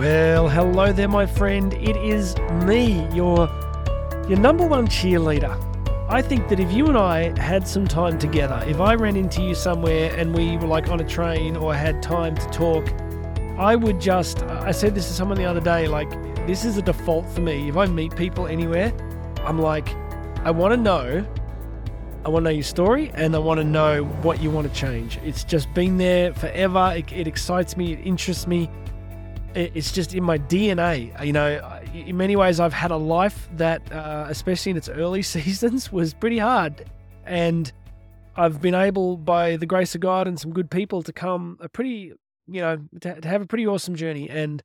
Well, hello there, my friend. It is me, your your number one cheerleader. I think that if you and I had some time together, if I ran into you somewhere and we were like on a train or had time to talk, I would just I said this to someone the other day, like this is a default for me. If I meet people anywhere, I'm like, I want to know I want to know your story and I want to know what you want to change. It's just been there forever. It, it excites me. It interests me. It, it's just in my DNA. You know, in many ways, I've had a life that, uh, especially in its early seasons, was pretty hard. And I've been able, by the grace of God and some good people, to come a pretty, you know, to, to have a pretty awesome journey. And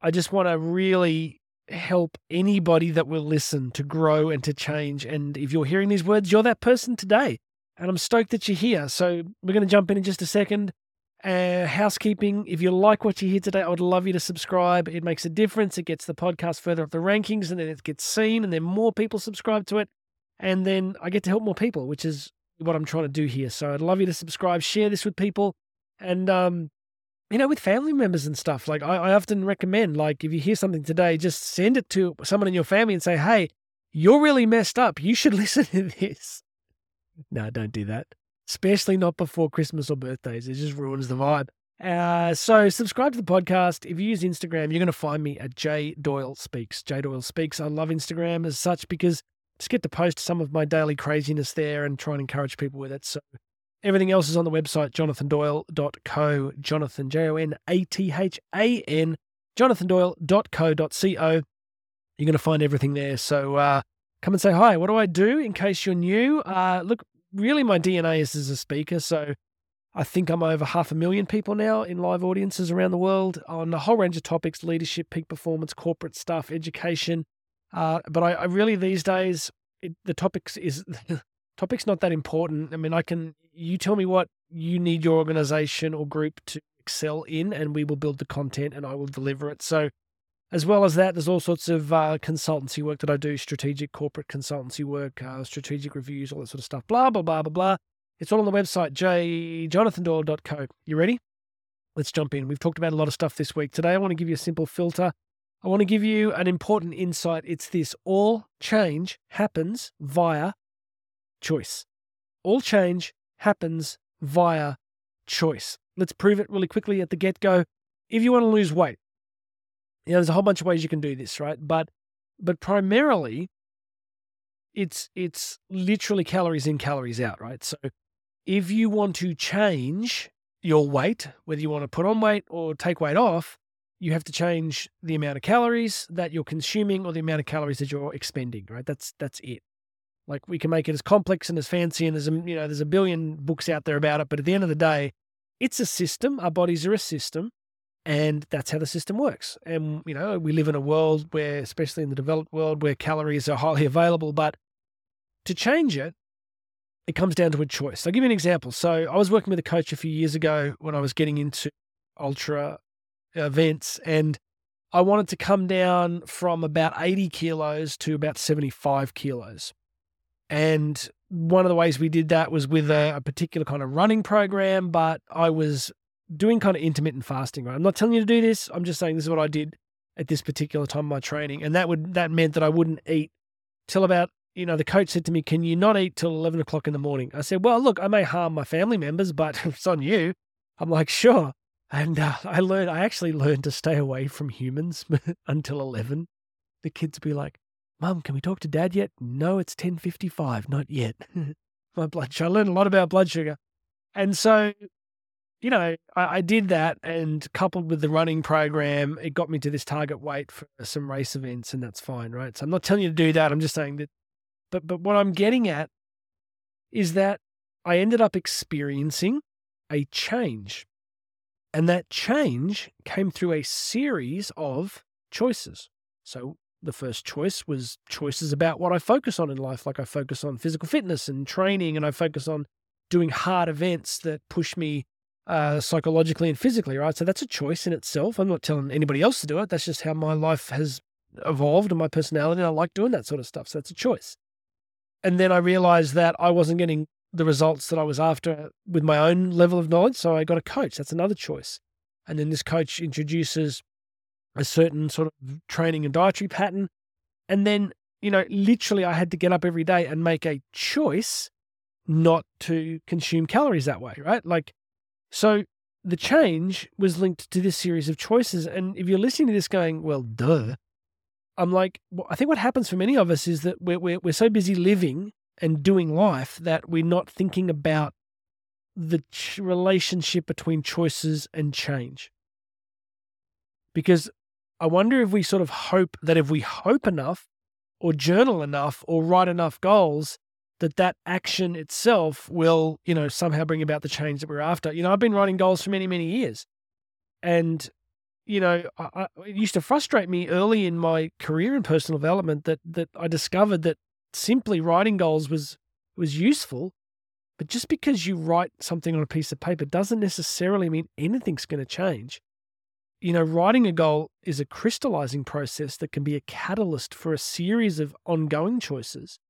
I just want to really help anybody that will listen to grow and to change. And if you're hearing these words, you're that person today. And I'm stoked that you're here. So we're going to jump in in just a second. Uh, housekeeping. If you like what you hear today, I would love you to subscribe. It makes a difference. It gets the podcast further up the rankings and then it gets seen and then more people subscribe to it. And then I get to help more people, which is what I'm trying to do here. So I'd love you to subscribe, share this with people. And um, you know, with family members and stuff. Like I, I, often recommend, like if you hear something today, just send it to someone in your family and say, "Hey, you're really messed up. You should listen to this." No, don't do that. Especially not before Christmas or birthdays. It just ruins the vibe. Uh, so subscribe to the podcast. If you use Instagram, you're going to find me at J Doyle Speaks. J Doyle Speaks. I love Instagram as such because I just get to post some of my daily craziness there and try and encourage people with it. So Everything else is on the website, jonathandoyle.co. Jonathan, J O N A T H A N, jonathandoyle.co.co. You're going to find everything there. So uh, come and say hi. What do I do in case you're new? Uh, look, really, my DNA is as a speaker. So I think I'm over half a million people now in live audiences around the world on a whole range of topics leadership, peak performance, corporate stuff, education. Uh, but I, I, really, these days, it, the topics is. topic's not that important. I mean, I can you tell me what you need your organization or group to excel in, and we will build the content and I will deliver it. So, as well as that, there's all sorts of uh, consultancy work that I do, strategic corporate consultancy work, uh, strategic reviews, all that sort of stuff. Blah blah blah blah blah. It's all on the website, jonathandoyle.co. You ready? Let's jump in. We've talked about a lot of stuff this week. Today, I want to give you a simple filter. I want to give you an important insight. It's this all change happens via choice. All change happens via choice. Let's prove it really quickly at the get go. If you want to lose weight, you know, there's a whole bunch of ways you can do this, right? But but primarily it's it's literally calories in, calories out, right? So if you want to change your weight, whether you want to put on weight or take weight off, you have to change the amount of calories that you're consuming or the amount of calories that you're expending, right? That's that's it. Like we can make it as complex and as fancy, and there's a you know there's a billion books out there about it. But at the end of the day, it's a system. Our bodies are a system, and that's how the system works. And you know we live in a world where, especially in the developed world, where calories are highly available. But to change it, it comes down to a choice. I'll give you an example. So I was working with a coach a few years ago when I was getting into ultra events, and I wanted to come down from about 80 kilos to about 75 kilos. And one of the ways we did that was with a, a, particular kind of running program, but I was doing kind of intermittent fasting, right? I'm not telling you to do this. I'm just saying this is what I did at this particular time of my training. And that would that meant that I wouldn't eat till about, you know, the coach said to me, Can you not eat till eleven o'clock in the morning? I said, Well, look, I may harm my family members, but it's on you. I'm like, sure. And uh, I learned, I actually learned to stay away from humans until 11. The kids would be like, Mum, can we talk to Dad yet? No, it's 10.55, not yet. My blood sugar. I learned a lot about blood sugar. And so, you know, I, I, did that and coupled with the running program, it got me to this target weight for some race events and that's fine, right? So I'm not telling you to do that. I'm just saying that, but, but what I'm getting at is that I ended up experiencing a change. And that change came through a series of choices. So the first choice was choices about what I focus on in life. Like I focus on physical fitness and training, and I focus on doing hard events that push me uh, psychologically and physically, right? So that's a choice in itself. I'm not telling anybody else to do it. That's just how my life has evolved and my personality. And I like doing that sort of stuff. So that's a choice. And then I realized that I wasn't getting the results that I was after with my own level of knowledge. So I got a coach. That's another choice. And then this coach introduces a certain sort of training and dietary pattern. And then, you know, literally I had to get up every day and make a choice not to consume calories that way, right? Like, so the change was linked to this series of choices. And if you're listening to this going, well, duh, I'm like, well, I think what happens for many of us is that we're, we're, we're so busy living and doing life that we're not thinking about the ch- relationship between choices and change. Because I wonder if we sort of hope that if we hope enough or journal enough or write enough goals, that that action itself will, you know, somehow bring about the change that we're after. You know, I've been writing goals for many, many years. And, you know, I, it used to frustrate me early in my career in personal development that that I discovered that simply writing goals was was useful. But just because you write something on a piece of paper doesn't necessarily mean anything's going to change. You know, writing a goal is a crystallizing process that can be a catalyst for a series of ongoing choices.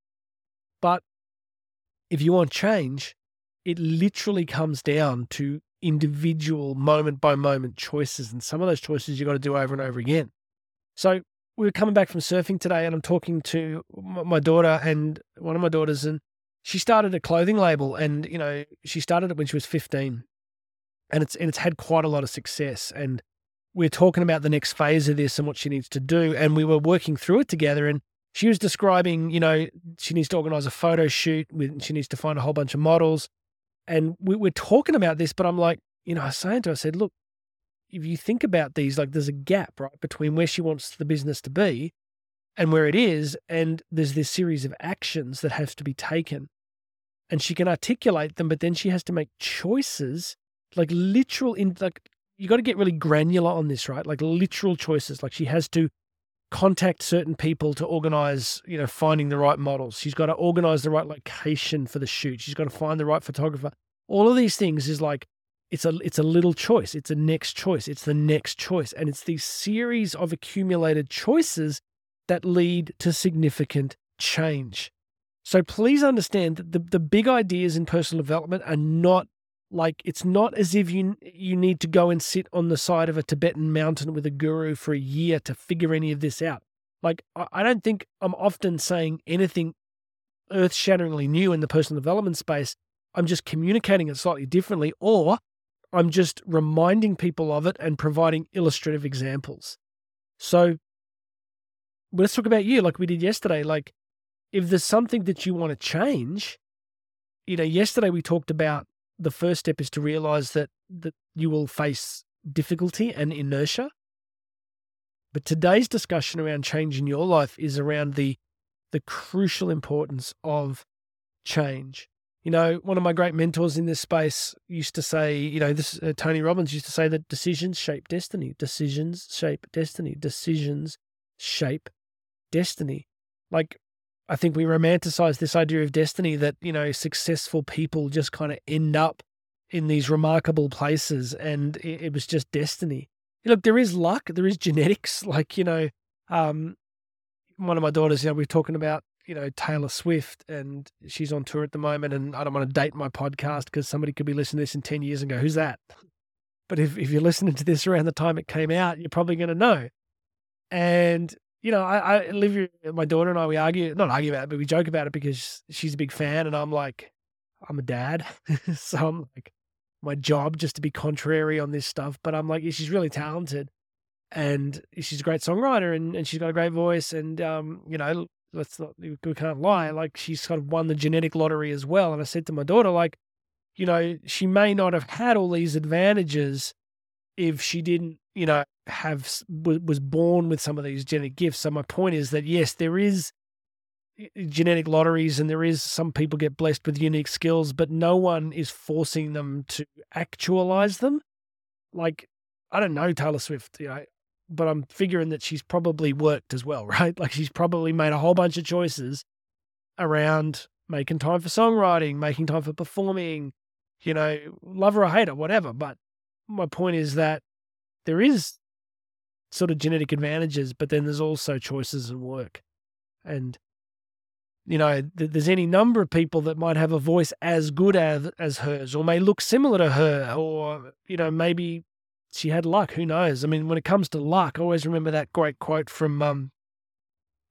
But if you want change, it literally comes down to individual moment by moment choices. And some of those choices you've got to do over and over again. So we were coming back from surfing today and I'm talking to my daughter and one of my daughters and she started a clothing label and, you know, she started it when she was 15 and it's, and it's had quite a lot of success. And we're talking about the next phase of this and what she needs to do. And we were working through it together and she was describing, you know, she needs to organize a photo shoot. With, she needs to find a whole bunch of models. And we, we're talking about this, but I'm like, you know, I was saying to her, I said, look, if you think about these, like there's a gap, right, between where she wants the business to be and where it is. And there's this series of actions that have to be taken. And she can articulate them, but then she has to make choices, like literal, in like, you got to get really granular on this, right? Like literal choices. Like she has to contact certain people to organize, you know, finding the right models. She's got to organize the right location for the shoot. She's got to find the right photographer. All of these things is like it's a it's a little choice. It's a next choice. It's the next choice. And it's these series of accumulated choices that lead to significant change. So please understand that the, the big ideas in personal development are not like it's not as if you you need to go and sit on the side of a Tibetan mountain with a guru for a year to figure any of this out. Like I don't think I'm often saying anything earth-shatteringly new in the personal development space. I'm just communicating it slightly differently, or I'm just reminding people of it and providing illustrative examples. So let's talk about you, like we did yesterday. Like if there's something that you want to change, you know, yesterday we talked about the first step is to realize that that you will face difficulty and inertia. But today's discussion around change in your life is around the the crucial importance of change. You know, one of my great mentors in this space used to say, you know, this uh, Tony Robbins used to say that decisions shape destiny. Decisions shape destiny. Decisions shape destiny. Like I think we romanticize this idea of destiny that, you know, successful people just kind of end up in these remarkable places and it, it was just destiny. Look, there is luck, there is genetics. Like, you know, um, one of my daughters, you know, we are talking about, you know, Taylor Swift and she's on tour at the moment. And I don't want to date my podcast because somebody could be listening to this in 10 years and go, who's that? But if, if you're listening to this around the time it came out, you're probably going to know. And you know, I, I live my daughter and I, we argue, not argue about it, but we joke about it because she's a big fan and I'm like, I'm a dad. so I'm like, my job just to be contrary on this stuff. But I'm like, yeah, she's really talented and she's a great songwriter and, and she's got a great voice. And, um, you know, let's not, we can't lie. Like she's kind of won the genetic lottery as well. And I said to my daughter, like, you know, she may not have had all these advantages if she didn't, you know, have was born with some of these genetic gifts. So my point is that yes, there is eh, eh, genetic lotteries and there is some people get blessed with unique skills, but no one is forcing them to actualize them. Like I don't know Taylor Swift, you know, but I'm figuring that she's probably worked as well, right? Like she's probably made a whole bunch of choices around making time for songwriting, making time for performing, you know, love her or hate her, whatever. But my point is that there is sort of genetic advantages, but then there's also choices and work. And, you know, th- there's any number of people that might have a voice as good as, as hers or may look similar to her or, you know, maybe she had luck. Who knows? I mean, when it comes to luck, I always remember that great quote from um,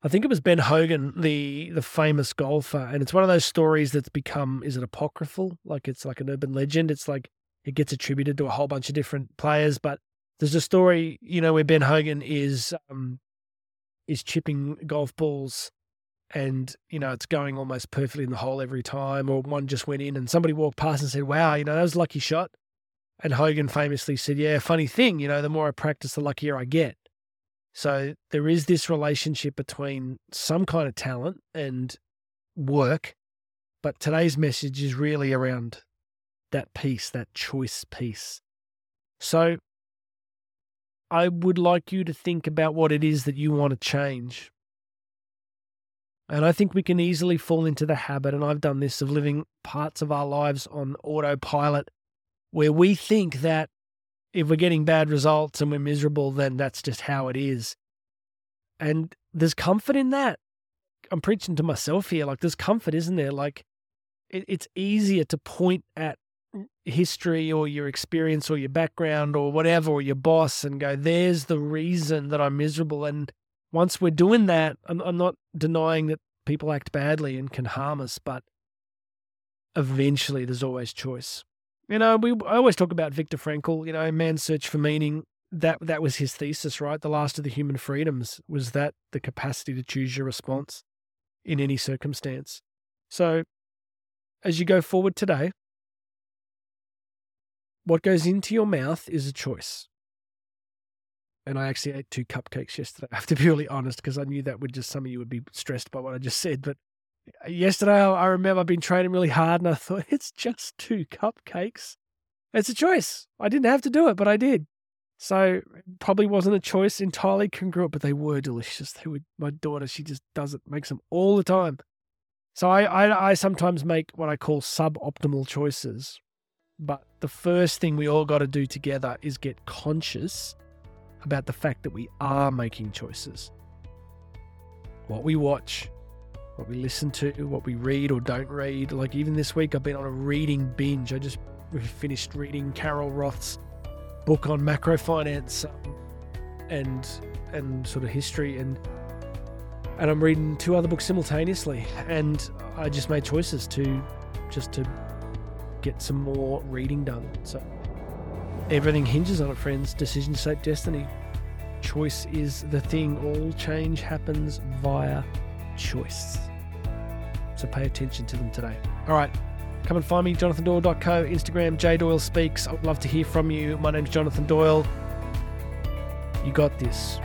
I think it was Ben Hogan, the the famous golfer, and it's one of those stories that's become is it apocryphal? Like it's like an urban legend. It's like it gets attributed to a whole bunch of different players, but there's a story, you know, where Ben Hogan is um, is chipping golf balls and you know it's going almost perfectly in the hole every time or one just went in and somebody walked past and said wow you know that was a lucky shot. And hogan famously said yeah funny thing you know the more i practice the luckier i get. So there is this relationship between some kind of talent and work but today's message is really around that piece that choice piece. So i would like you to think about what it is that you want to change and I think we can easily fall into the habit, and I've done this, of living parts of our lives on autopilot where we think that if we're getting bad results and we're miserable, then that's just how it is. And there's comfort in that. I'm preaching to myself here. Like, there's comfort, isn't there? Like, it, it's easier to point at history or your experience or your background or whatever, or your boss, and go, there's the reason that I'm miserable. And once we're doing that, I'm, I'm not denying that people act badly and can harm us, but eventually there's always choice. You know, we I always talk about Viktor Frankl, you know, man's search for meaning. That that was his thesis, right? The last of the human freedoms was that the capacity to choose your response in any circumstance. So as you go forward today, what goes into your mouth is a choice and I actually ate two cupcakes yesterday. I have to be really honest because I knew that would just some of you would be stressed by what I just said. But uh, yesterday, I remember I've been training really hard, and I thought it's just two cupcakes. It's a choice. I didn't have to do it, but I did. So probably wasn't a choice entirely congruent, but they were delicious. They were my daughter. She just does it, makes them all the time. So I, I, I sometimes make what I call suboptimal choices. But the first thing we all got to do together is get conscious about the fact that we are making choices. What we watch, what we listen to, what we read or don't read. Like even this week, I've been on a reading binge. I just finished reading Carol Roth's book on macrofinance um, and and sort of history and and I'm reading two other books simultaneously and I just made choices to just to get some more reading done. So Everything hinges on it, friends. Decision shape destiny. Choice is the thing. All change happens via choice. So pay attention to them today. All right. Come and find me, jonathandoyle.co, Instagram, jdoyle speaks. I'd love to hear from you. My name's Jonathan Doyle. You got this.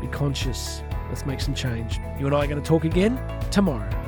Be conscious. Let's make some change. You and I are going to talk again tomorrow.